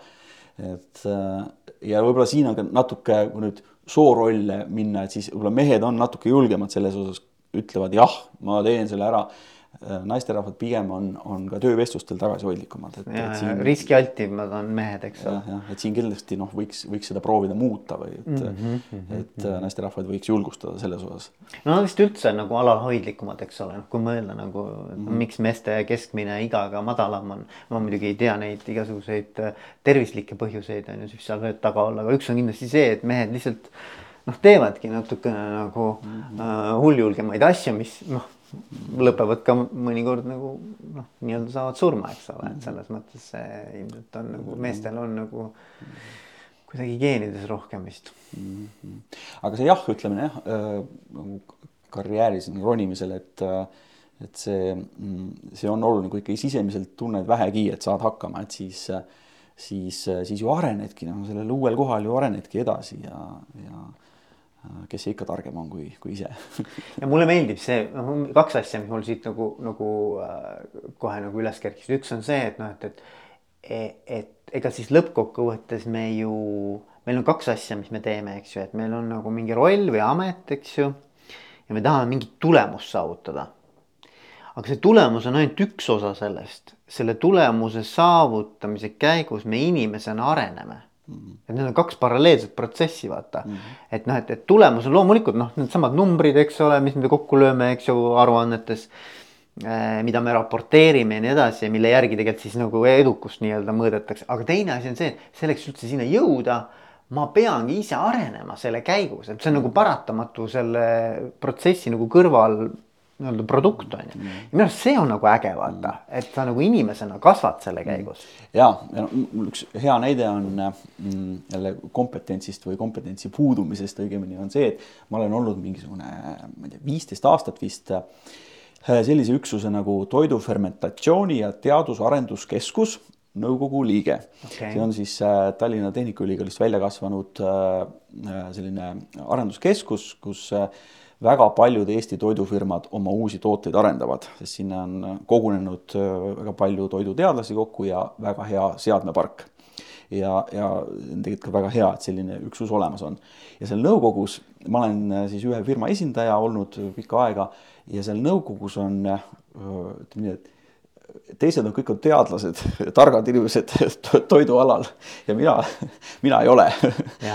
et äh, ja võib-olla siin on ka natuke, kui nüüd soorolle minna, et siis võib-olla mehed on natuke julgemad selles osas ütlevad jah, ma teen selle ära. Äh, naisterahvad pigem on, on ka töövestlustel tagasihoidlikumad. Siin... riskialtimad on mehed, eks ole. jah, et siin kindlasti noh, võiks, võiks seda proovida muuta või et mm, -hmm, et mm naisterahvaid võiks julgustada selles osas. no vist üldse nagu alalhoidlikumad, eks ole, noh kui mõelda nagu mm, -hmm. miks meeste keskmine iga ka madalam on. ma muidugi ei tea neid igasuguseid äh, tervislikke põhjuseid on ju, mis seal võivad taga olla, aga üks on kindlasti see, et mehed lihtsalt noh, teevadki natukene nagu mm -hmm. hulljulgemaid asju, mis noh, lõpevad ka mõnikord nagu noh, nii-öelda saavad surma, eks ole, et selles mõttes see ilmselt on nagu meestel on nagu kuidagi geenides rohkem vist mm. -hmm. aga see jah, ütleme jah äh,, nagu karjääris ronimisel, et äh, et see, mm, see on oluline, kui ikkagi sisemiselt tunned vähegi, et saad hakkama, et siis siis, siis ju arenedki, noh, sellel uuel kohal ju arenedki edasi ja, ja kes see ikka targem on kui, kui ise ja mulle meeldib see, noh, kaks asja, mis mul siit nagu, nagu äh, kohe nagu üles kerkisid, üks on see, et noh, et, et, e-, et ega siis lõppkokkuvõttes me ju, meil on kaks asja, mis me teeme, eks ju, et meil on nagu mingi roll või amet, eks ju. ja me tahame mingit tulemust saavutada. aga see tulemus on ainult üks osa sellest, selle tulemuse saavutamise käigus me inimesena areneme Mm. et need on kaks paralleelset protsessi, vaata mm. -hmm. et noh, et, et tulemus on loomulikult noh, needsamad numbrid, eks ole, mis me kokku lööme, eks ju, aruannetes äh,. mida me raporteerime ja nii edasi ja mille järgi tegelikult siis nagu edukust nii-öelda mõõdetakse, aga teine asi on see, selleks üldse sinna jõuda. ma peangi ise arenema selle käigus, et see on nagu paratamatu selle protsessi nagu kõrval nii-öelda produkt on ju. minu arust see on nagu äge vaata, et sa nagu inimesena kasvad selle käigus. ja, ja no mul üks hea näide on mm, jälle kompetentsist või kompetentsi puudumisest õigemini on see, et ma olen olnud mingisugune, ma ei tea, viisteist aastat vist äh, sellise üksuse nagu toidufermentatsiooni ja teadus-arenduskeskus nõukogu liige. Okay.. see on siis äh, Tallinna Tehnikaülikoolist välja kasvanud äh, selline arenduskeskus, kus väga paljud Eesti toidufirmad oma uusi tooteid arendavad, sest sinna on kogunenud äh, väga palju toiduteadlasi kokku ja väga hea seadmepark. ja, ja tegelikult ka väga hea, et selline üksus olemas on. ja seal nõukogus ma olen äh, siis ühe firma esindaja olnud pikka aega ja seal nõukogus on äh, ütleme nii, et teised on kõik on teadlased, targad inimesed toidualal ja mina, mina ei ole.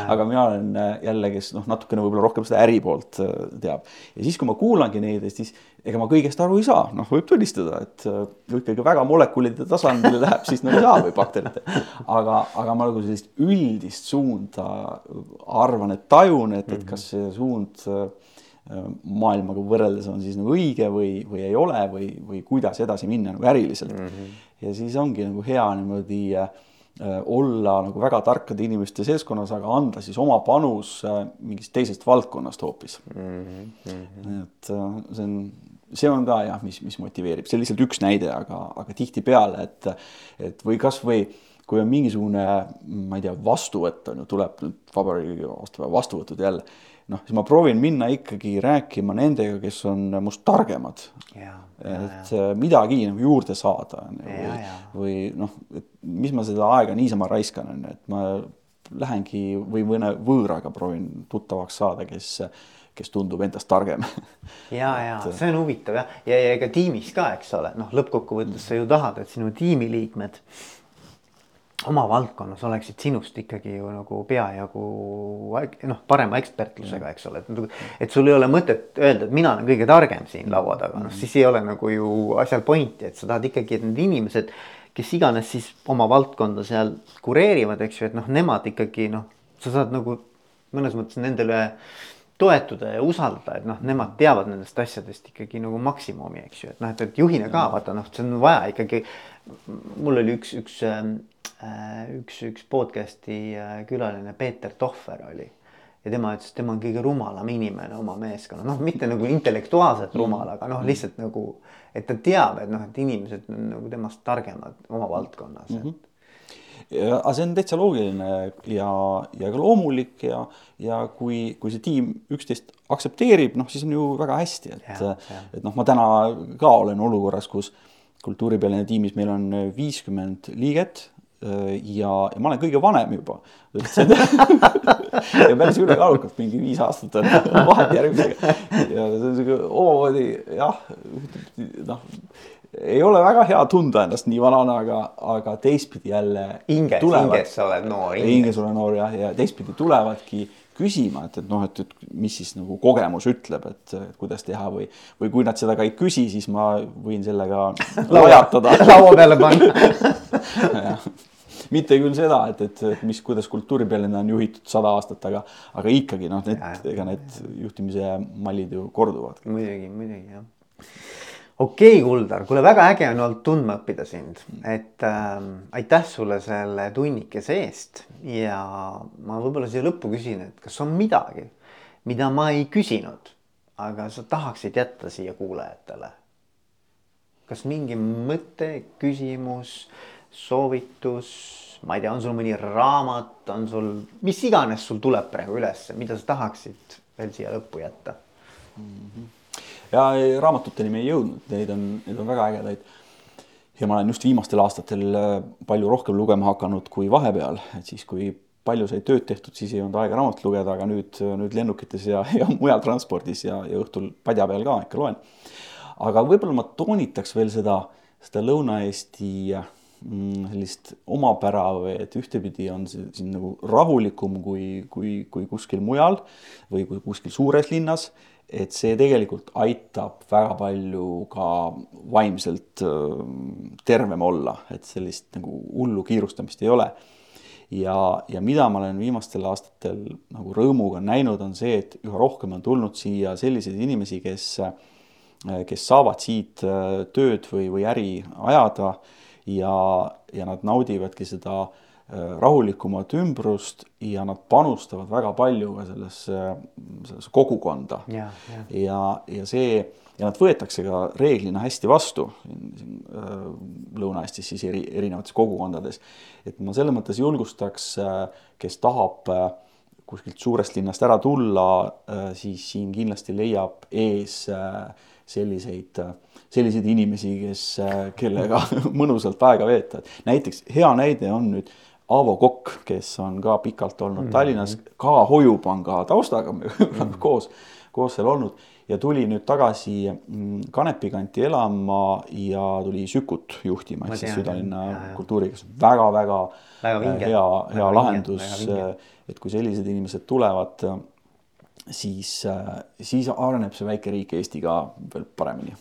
aga mina olen äh, jälle, kes noh, natukene võib-olla rohkem seda äri poolt äh, teab. ja siis, kui ma kuulangi neid, siis ega ma kõigest aru ei saa, noh, võib tunnistada, et äh, kui ikkagi väga molekulide tasandile läheb, siis no ei saa või bakterite. aga, aga ma nagu sellist üldist suunda arvan, et tajun, et, et kas see suund maailmaga võrreldes on siis nagu õige või, või ei ole või, või kuidas edasi minna nagu äriliselt mm. -hmm. ja siis ongi nagu hea niimoodi äh, olla nagu väga tarkade inimeste seltskonnas, aga anda siis oma panus äh, mingist teisest valdkonnast hoopis mm. -hmm. et äh, see on, see on ka jah, mis, mis motiveerib, see on lihtsalt üks näide, aga, aga tihtipeale, et, et või kasvõi kui on mingisugune, ma ei tea, vastuvõtt on ju, tuleb nüüd vabariigi aastapäeva vastuvõtud jälle noh, siis ma proovin minna ikkagi rääkima nendega, kes on must targemad. et ja. midagi nagu juurde saada või, või noh, et mis ma seda aega niisama raiskan, on ju, et ma lähengi või mõne võõraga proovin tuttavaks saada, kes kes tundub endast targem. ja, ja see on huvitav jah, ja, ja ega tiimis ka, eks ole, noh, lõppkokkuvõttes sa ju tahad, et sinu tiimiliikmed oma valdkonnas oleksid sinust ikkagi ju nagu peajagu noh, parema ekspertlusega, eks ole, et nagu. et sul ei ole mõtet öelda, et mina olen kõige targem siin laua taga, noh siis ei ole nagu ju asjal pointi, et sa tahad ikkagi, et need inimesed. kes iganes siis oma valdkonda seal kureerivad, eks ju, et noh, nemad ikkagi noh, sa saad nagu mõnes mõttes nendele toetuda ja usaldada, et noh, nemad teavad nendest asjadest ikkagi nagu maksimumi, eks ju, et noh, et, et juhina ka vaata noh, see on vaja ikkagi. mul oli üks, üks ähm, Äh, üks, üks podcast'i äh, külaline Peeter Tohver oli. ja tema ütles, et tema on kõige rumalam inimene oma meeskonna, noh, mitte nagu intellektuaalselt mm. rumal, aga noh, lihtsalt nagu. et ta teab, et noh, et inimesed on nagu temast targemad oma valdkonnas mm. -hmm ja, aga see on täitsa loogiline ja, ja ka loomulik ja, ja kui, kui see tiim üksteist aktsepteerib, noh, siis on ju väga hästi, et, et noh, ma täna ka olen olukorras, kus kultuuripealine tiimis meil on viiskümmend liiget Äh, ja, ja ma olen kõige vanem juba ja päris ülekaalukalt, mingi viis aastat on vahet järgmisega. ja see on sihuke omamoodi jah, noh, ei ole väga hea tunda ennast nii vanana, aga, aga teistpidi jälle. hinges, hinges sa oled noor. hinges olen noor jah, ja teistpidi tulevadki küsima, et, et noh, et, et mis siis nagu kogemus ütleb, et kuidas teha või, või kui nad seda ka ei küsi, siis ma võin sellega lajatada laua peale panna. Mitte küll seda, et, et, et mis, kuidas kultuuripealine on juhitud sada aastat, aga, aga ikkagi noh, need, ega need juhtimise mallid ju korduvad. muidugi, muidugi jah okei okay,, Kuldar, kuule, väga äge on olnud tundma õppida sind, et äh, aitäh sulle selle tunnikese eest. Ja ma võib-olla siia lõppu küsin, et kas on midagi, mida ma ei küsinud, aga sa tahaksid jätta siia kuulajatele? kas mingi mõte, küsimus, soovitus, ma ei tea, on sul mõni raamat, on sul, mis iganes sul tuleb praegu ülesse, mida sa tahaksid veel siia lõppu jätta? Mm? -hmm ja raamatuteni me ei jõudnud, neid on, neid on väga ägedaid. ja ma olen just viimastel aastatel äh, palju rohkem lugema hakanud kui vahepeal, et siis, kui palju sai tööd tehtud, siis ei olnud aega raamatut lugeda, aga nüüd, nüüd lennukites ja, ja mujal transpordis ja, ja õhtul padja peal ka ikka loen. aga võib-olla ma toonitaks veel seda, seda Lõuna-Eesti mm, sellist omapära või et ühtepidi on see siin nagu rahulikum kui, kui, kui kuskil mujal või kui kuskil suures linnas et see tegelikult aitab väga palju ka vaimselt tervem olla, et sellist nagu hullu kiirustamist ei ole. ja, ja mida ma olen viimastel aastatel nagu rõõmuga näinud, on see, et üha rohkem on tulnud siia selliseid inimesi, kes, kes saavad siit tööd või, või äri ajada ja, ja nad naudivadki seda rahulikumat ümbrust ja nad panustavad väga palju ka sellesse, sellesse kogukonda. ja, ja, ja, ja see ja nad võetakse ka reeglina hästi vastu siin, siin äh, Lõuna-Eestis siis eri, erinevates kogukondades. et ma selles mõttes julgustaks, äh, kes tahab äh, kuskilt suurest linnast ära tulla, siis siin kindlasti leiab ees selliseid, selliseid inimesi, kes, kellega mõnusalt aega veeta. näiteks hea näide on nüüd Aavo Kokk, kes on ka pikalt olnud -hmm. Tallinnas, ka Hoiupanga taustaga -hmm. koos, koos seal olnud ja tuli nüüd tagasi mm, Kanepi kanti elama ja tuli Sükut juhtima, ehk siis südalinna kultuuriga, väga-väga hea, hea lahendus, et kui sellised inimesed tulevad, siis, siis areneb see väike riik Eesti ka veel paremini.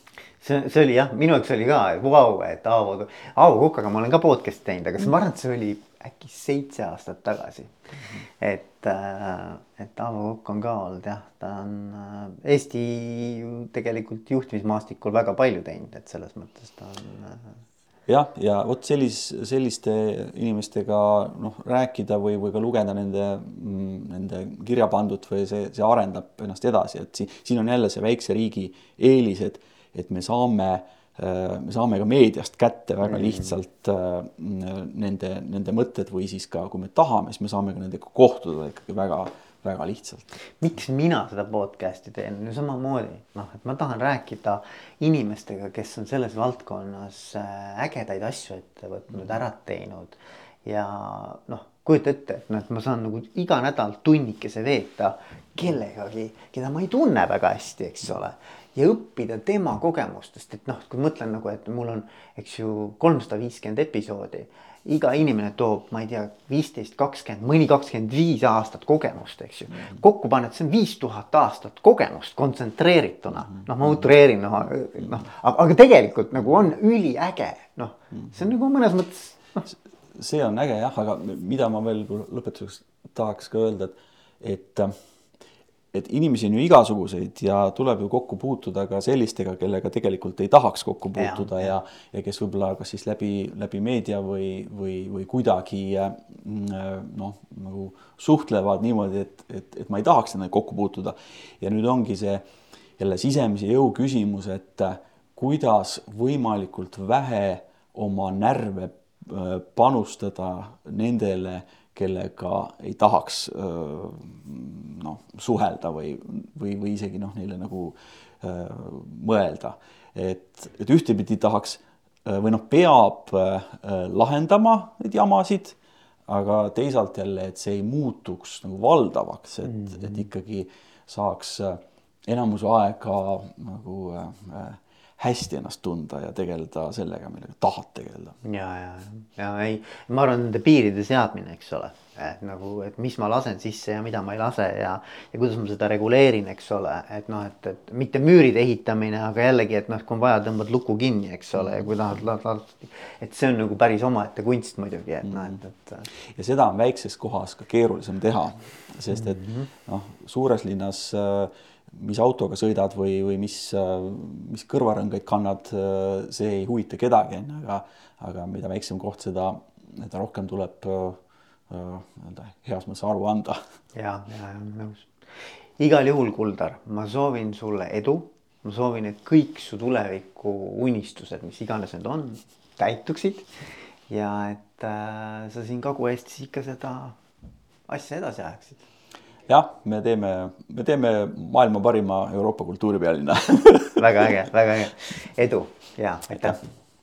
See, see oli jah, minu jaoks oli ka vau, et Aavo, Aavo Kukaga ma olen ka podcast'i teinud, aga ma arvan, et see oli äkki seitse aastat tagasi mm. -hmm. et, äh, et Aavo Kokk on ka olnud jah, ta on äh, Eesti tegelikult juhtimismaastikul väga palju teinud, et selles mõttes ta on. Äh, jah, ja vot sellis, selliste inimestega noh, rääkida või, või ka lugeda nende, mm, nende kirja pandud või see, see arendab ennast edasi, et siin, siin on jälle see väikse riigi eelis, et, me saame Äh, me saame ka meediast kätte väga mm. lihtsalt äh, nende, nende mõtted või siis ka, kui me tahame, siis me saame ka nendega kohtuda ikkagi väga, väga lihtsalt. miks mina seda podcast'i teen, no samamoodi noh, et ma tahan rääkida inimestega, kes on selles valdkonnas äh, ägedaid asju ette võtnud mm., ära teinud ja noh, kujuta ette, et noh, et ma saan nagu iga nädal tunnikese veeta kellegagi, keda ma ei tunne väga hästi, eks ole ja õppida tema kogemustest, et noh, kui mõtlen nagu, et mul on, eks ju, kolmsada viiskümmend episoodi. iga inimene toob, ma ei tea, viisteist, kakskümmend, mõni kakskümmend viis aastat kogemust, eks ju. kokku paned, see on viis tuhat aastat kogemust kontsentreerituna, noh, ma utreerin, noh, noh, aga tegelikult nagu on üliäge, noh, see on nagu mõnes mõttes noh. see on äge jah, aga mida ma veel lõpetuseks tahaks ka öelda, et, et et inimesi on ju igasuguseid ja tuleb ju kokku puutuda ka sellistega, kellega tegelikult ei tahaks kokku puutuda ja, ja, ja kes võib-olla kas siis läbi, läbi meedia või, või, või kuidagi mm, noh, nagu suhtlevad niimoodi, et, et, et ma ei tahaks nendega kokku puutuda. ja nüüd ongi see jälle sisemise jõu küsimus, et kuidas võimalikult vähe oma närve äh, panustada nendele kellega ei tahaks noh, suhelda või, või, või isegi noh, neile nagu öö, mõelda. et, et ühtepidi tahaks või noh, peab lahendama neid jamasid, aga teisalt jälle, et see ei muutuks nagu valdavaks, et mm, -hmm. et ikkagi saaks enamuse aega nagu äh, hästi ennast tunda ja tegeleda sellega, millega tahad tegeleda. ja, ja, ja ei, ma arvan, nende piiride seadmine, eks ole, et nagu, et mis ma lasen sisse ja mida ma ei lase ja, ja kuidas ma seda reguleerin, eks ole, et noh, et, et mitte müüride ehitamine, aga jällegi, et noh, kui on vaja, tõmbad luku kinni, eks ole, ja kui tahad, tahad, et see on nagu päris omaette kunst muidugi, et noh, et, et. ja seda on väikses kohas ka keerulisem teha, sest et mhm. noh, suures linnas äh, mis autoga sõidad või, või mis, mis kõrvarõngaid kannad, see ei huvita kedagi, onju, aga, aga mida väiksem koht, seda, seda rohkem tuleb nii-öelda heas mõttes aru anda. ja, ja, ja nõus. igal juhul, Kuldar, ma soovin sulle edu. ma soovin, et kõik su tuleviku unistused, mis iganes need on, täituksid ja et äh, sa siin Kagu-Eestis ikka seda asja edasi ajaksid jah, me teeme, me teeme maailma parima Euroopa kultuuripealinna. Väga äge, väga äge, edu ja aitäh, aitäh..